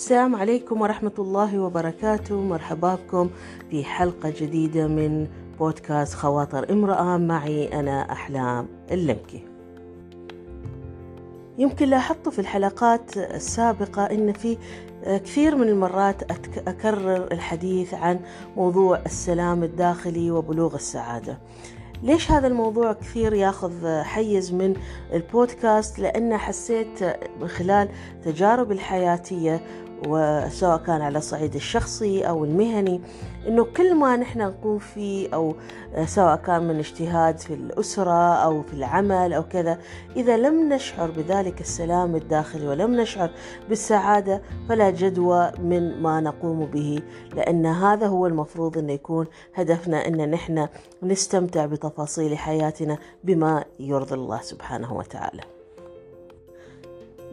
السلام عليكم ورحمة الله وبركاته. مرحبا بكم في حلقة جديدة من بودكاست خواطر امرأة. معي أنا أحلام اللمكي. يمكن لاحظت في الحلقات السابقة أن في كثير من المرات أكرر الحديث عن موضوع السلام الداخلي وبلوغ السعادة. ليش هذا الموضوع كثير ياخذ حيز من البودكاست؟ لأن حسيت من خلال تجارب الحياتية وسواء كان على الصعيد الشخصي أو المهني أنه كل ما نحن نقوم فيه أو سواء كان من اجتهاد في الأسرة أو في العمل أو كذا إذا لم نشعر بذلك السلام الداخلي ولم نشعر بالسعادة فلا جدوى من ما نقوم به لأن هذا هو المفروض أن يكون هدفنا أن نحن نستمتع بتفاصيل حياتنا بما يرضي الله سبحانه وتعالى.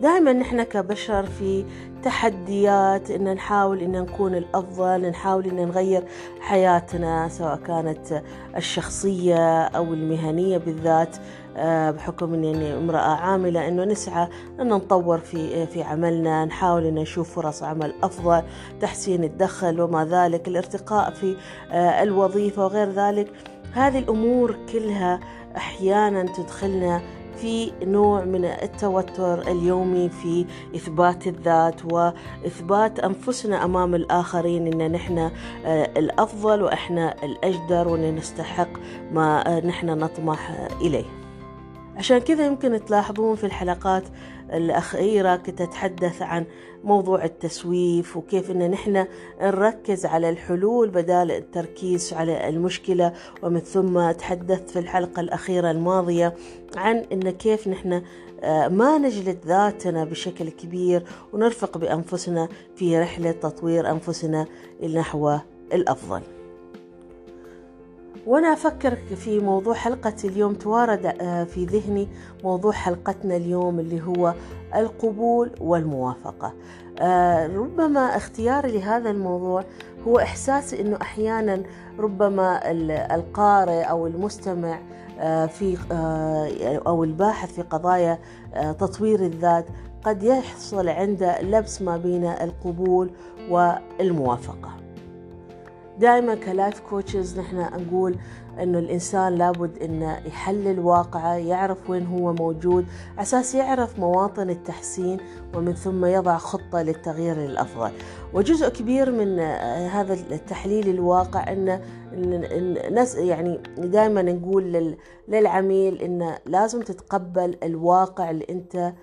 دائما نحن كبشر في تحديات إن نحاول إن نكون الأفضل نحاول إن نغير حياتنا سواء كانت الشخصية أو المهنية بالذات آه، بحكم اني امرأة عاملة إنه نسعى إن نطور في في عملنا نحاول إن نشوف فرص عمل أفضل تحسين الدخل وما ذلك الارتقاء في آه، الوظيفة وغير ذلك. هذه الأمور كلها أحيانا تدخلنا في نوع من التوتر اليومي في إثبات الذات وإثبات أنفسنا أمام الآخرين إن نحن آه، الأفضل وإحنا الأجدر وإن نستحق ما نحن نطمح إليه. عشان كذا يمكن تلاحظون في الحلقات الأخيرة كنت أتحدث عن موضوع التسويف وكيف أن نحن نركز على الحلول بدال التركيز على المشكلة. ومن ثم تحدثت في الحلقة الأخيرة الماضية عن أن كيف نحن آه، ما نجلد ذاتنا بشكل كبير ونرفق بأنفسنا في رحلة تطوير أنفسنا نحو الأفضل. وأنا أفكر في موضوع حلقة اليوم توارد آه، في ذهني موضوع حلقتنا اليوم اللي هو القبول والموافقة. آه، ربما اختياري لهذا الموضوع هو إحساسي أنه أحيانا ربما القارئ أو المستمع آه، في أو الباحث في قضايا تطوير الذات قد يحصل عنده لبس ما بين القبول والموافقة. دائما ك life coaches نحن نقول إنه الإنسان لابد إنه يحلل واقعه يعرف وين هو موجود أساس يعرف مواطن التحسين ومن ثم يضع خطة للتغيير للافضل وجزء كبير من هذا التحليل الواقع إنه الناس يعني دائما نقول للعميل إنه لازم تتقبل الواقع اللي أنت آه،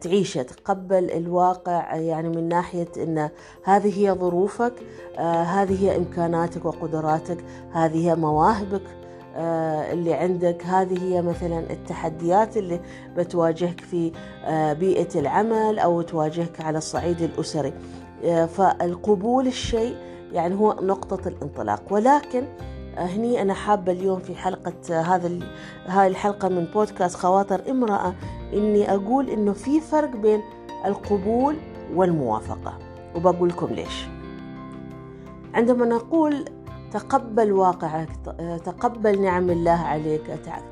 تعيشه تقبل الواقع يعني من ناحية إن هذه هي ظروفك آه، هذه هي إمكاناتك وقدراتك هذه هي مواهبك آه، اللي عندك. هذه هي مثلا التحديات اللي بتواجهك في بيئة العمل أو تواجهك على الصعيد الأسري. فالقبول الشيء يعني هو نقطة الانطلاق. ولكن هني أنا حابة اليوم في حلقة هذا هاي الحلقة من بودكاست خواطر امرأة إني أقول إنه في فرق بين القبول والموافقة وبقول لكم ليش. عندما نقول تقبل واقعك تقبل نعم الله عليك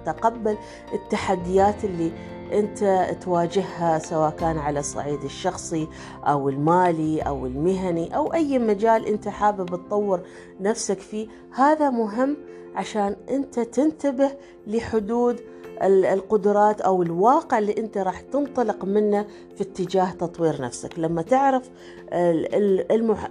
تقبل التحديات اللي أنت تواجهها سواء كان على الصعيد الشخصي أو المالي أو المهني أو أي مجال أنت حابب تطور نفسك فيه هذا مهم عشان أنت تنتبه لحدود القدرات أو الواقع اللي أنت راح تنطلق منه في اتجاه تطوير نفسك. لما تعرف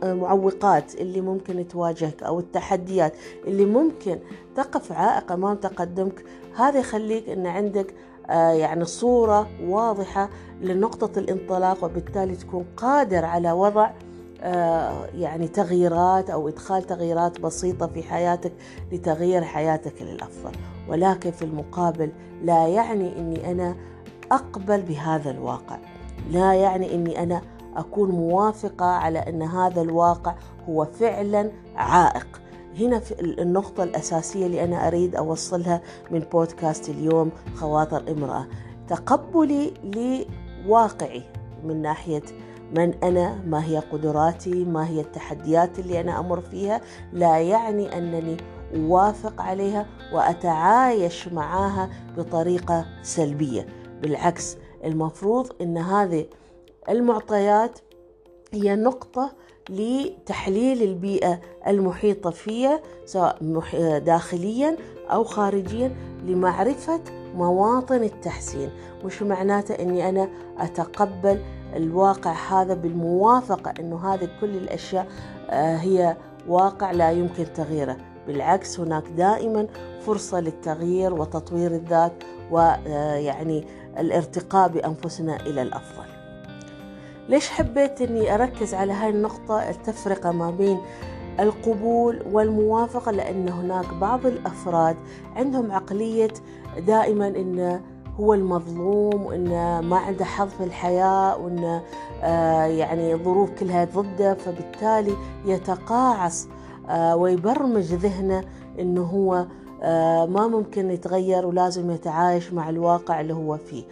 المعوقات اللي ممكن تواجهك أو التحديات اللي ممكن تقف عائق أمام تقدمك هذا يخليك إن عندك آه، يعني صورة واضحة لنقطة الانطلاق وبالتالي تكون قادر على وضع يعني تغييرات أو إدخال تغييرات بسيطة في حياتك لتغيير حياتك للأفضل. ولكن في المقابل لا يعني إني أنا أقبل بهذا الواقع. لا يعني إني أنا أكون موافقة على إن هذا الواقع هو فعلا عائق. هنا في النقطة الأساسية اللي أنا أريد أوصلها من بودكاست اليوم خواطر امرأة. تقبلي لواقعي من ناحية من أنا ما هي قدراتي ما هي التحديات اللي أنا أمر فيها. لا يعني أنني أوافق عليها وأتعايش معها بطريقة سلبية. بالعكس المفروض أن هذه المعطيات هي نقطة لتحليل البيئة المحيطة فيها سواء داخليا أو خارجيا لمعرفة مواطن التحسين. مش معناته أني أنا أتقبل الواقع هذا بالموافقة أنه هذه كل الأشياء آه، هي واقع لا يمكن تغييره. بالعكس هناك دائما فرصة للتغيير وتطوير الذات ويعني آه، الارتقاء بأنفسنا إلى الأفضل. ليش حبيت أني أركز على هاي النقطة؟ التفرقة ما بين القبول والموافقة لأن هناك بعض الأفراد عندهم عقلية دائما أن هو المظلوم وأنه ما عنده حظ في الحياة وأنه آه يعني ظروف كلها ضده فبالتالي يتقاعس آه ويبرمج ذهنه أنه هو آه ما ممكن يتغير ولازم يتعايش مع الواقع اللي هو فيه.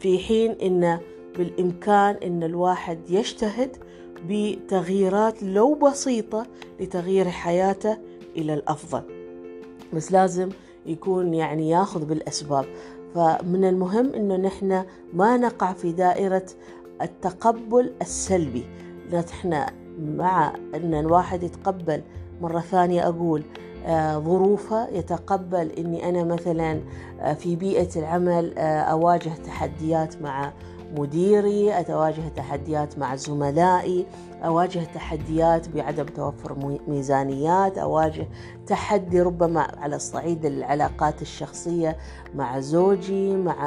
في حين أنه بالإمكان أن الواحد يجتهد بتغييرات لو بسيطة لتغيير حياته إلى الأفضل. بس لازم يكون يعني ياخذ بالأسباب. فمن المهم أنه نحن ما نقع في دائرة التقبل السلبي. نحن مع أن الواحد يتقبل مرة ثانية أقول آه، ظروفه يتقبل أني أنا مثلا آه، في بيئة العمل آه، أواجه تحديات مع مديري أتواجه تحديات مع زملائي أواجه تحديات بعدم توفر ميزانيات أواجه تحدي ربما على الصعيد العلاقات الشخصية مع زوجي مع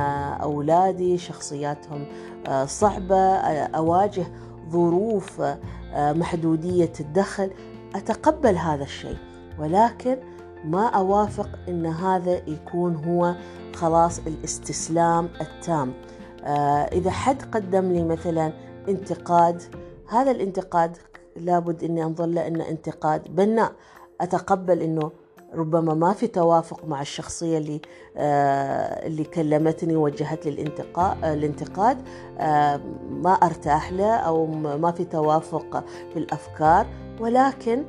أولادي شخصياتهم آه، صعبة أواجه ظروف آه، محدودية الدخل. أتقبل هذا الشيء ولكن ما أوافق أن هذا يكون هو خلاص الإستسلام التام. آه، إذا حد قدم لي مثلا انتقاد هذا الانتقاد لابد إني أنظر له إنه انتقاد. بناء أتقبل إنه ربما ما في توافق مع الشخصية اللي آه اللي كلمتني ووجهت لي الانتقاد الانتقاد. آه ما أرتاح له أو ما في توافق في الأفكار. ولكن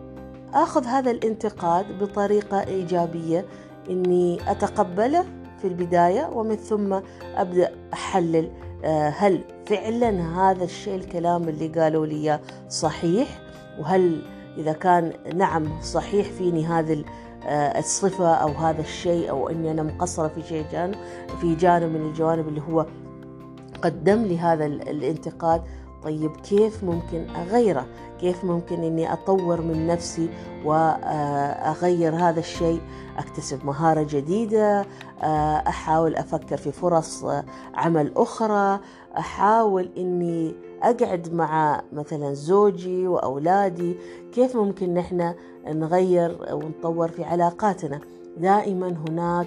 آخذ هذا الانتقاد بطريقة إيجابية إني أتقبله في البداية ومن ثم أبدأ أحلل آه، هل فعلا هذا الشيء الكلام اللي قالوا لي صحيح؟ وهل إذا كان نعم صحيح فيني هذه آه، الصفة أو هذا الشيء أو أني أنا مقصرة في شيء جانب في جانب من الجوانب اللي هو قدم لي هذا الانتقاد؟ طيب كيف ممكن أغيره؟ كيف ممكن أني أطور من نفسي وأغير هذا الشيء؟ أكتسب مهارة جديدة أحاول أفكر في فرص عمل أخرى أحاول أني أقعد مع مثلا زوجي وأولادي. كيف ممكن نحن نغير ونطور في علاقاتنا؟ دائما هناك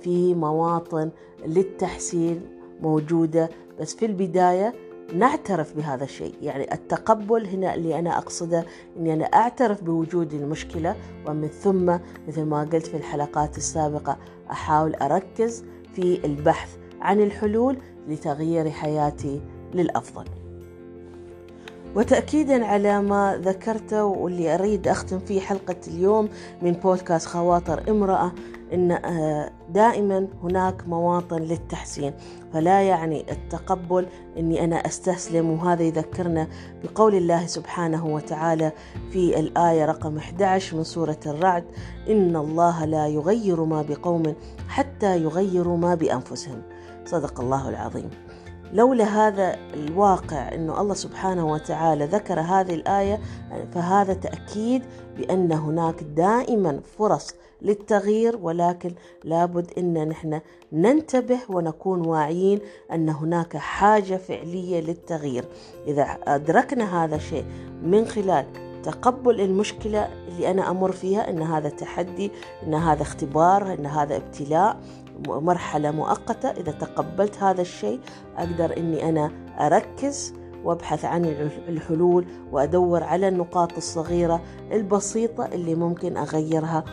في مواطن للتحسين موجودة بس في البداية نعترف بهذا الشيء. يعني التقبل هنا اللي أنا أقصده أني أنا أعترف بوجود المشكلة ومن ثم مثل ما قلت في الحلقات السابقة أحاول أركز في البحث عن الحلول لتغيير حياتي للأفضل. وتأكيدا على ما ذكرته واللي أريد أختم فيه حلقة اليوم من بودكاست خواطر امرأة إن آه، دائما هناك مواطن للتحسين. فلا يعني التقبل إني أنا أستسلم وهذا يذكرنا بقول الله سبحانه وتعالى في الآية رقم 11 من سورة الرعد إن الله لا يغير ما بقوم حتى يغيروا ما بأنفسهم. صدق الله العظيم. لولا هذا الواقع إنه الله سبحانه وتعالى ذكر هذه الآية فهذا تأكيد بأن هناك دائما فرص للتغيير ولكن لابد إن نحن ننتبه ونكون واعيين أن هناك حاجة فعلية للتغيير. إذا أدركنا هذا الشيء من خلال تقبل المشكلة اللي أنا أمر فيها إن هذا تحدي إن هذا اختبار إن هذا ابتلاء مرحلة مؤقتة. إذا تقبلت هذا الشيء أقدر إني أنا أركز وأبحث عن الحلول وأدور على النقاط الصغيرة البسيطة اللي ممكن أغيرها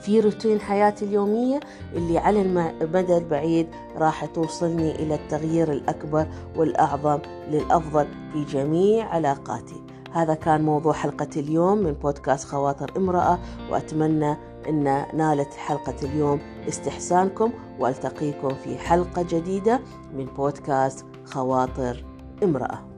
في روتين حياتي اليومية اللي على المدى البعيد راح توصلني إلى التغيير الأكبر والأعظم للأفضل في جميع علاقاتي. هذا كان موضوع حلقة اليوم من بودكاست خواطر امرأة وأتمنى أن نالت حلقة اليوم استحسانكم وألتقيكم في حلقة جديدة من بودكاست خواطر امرأة.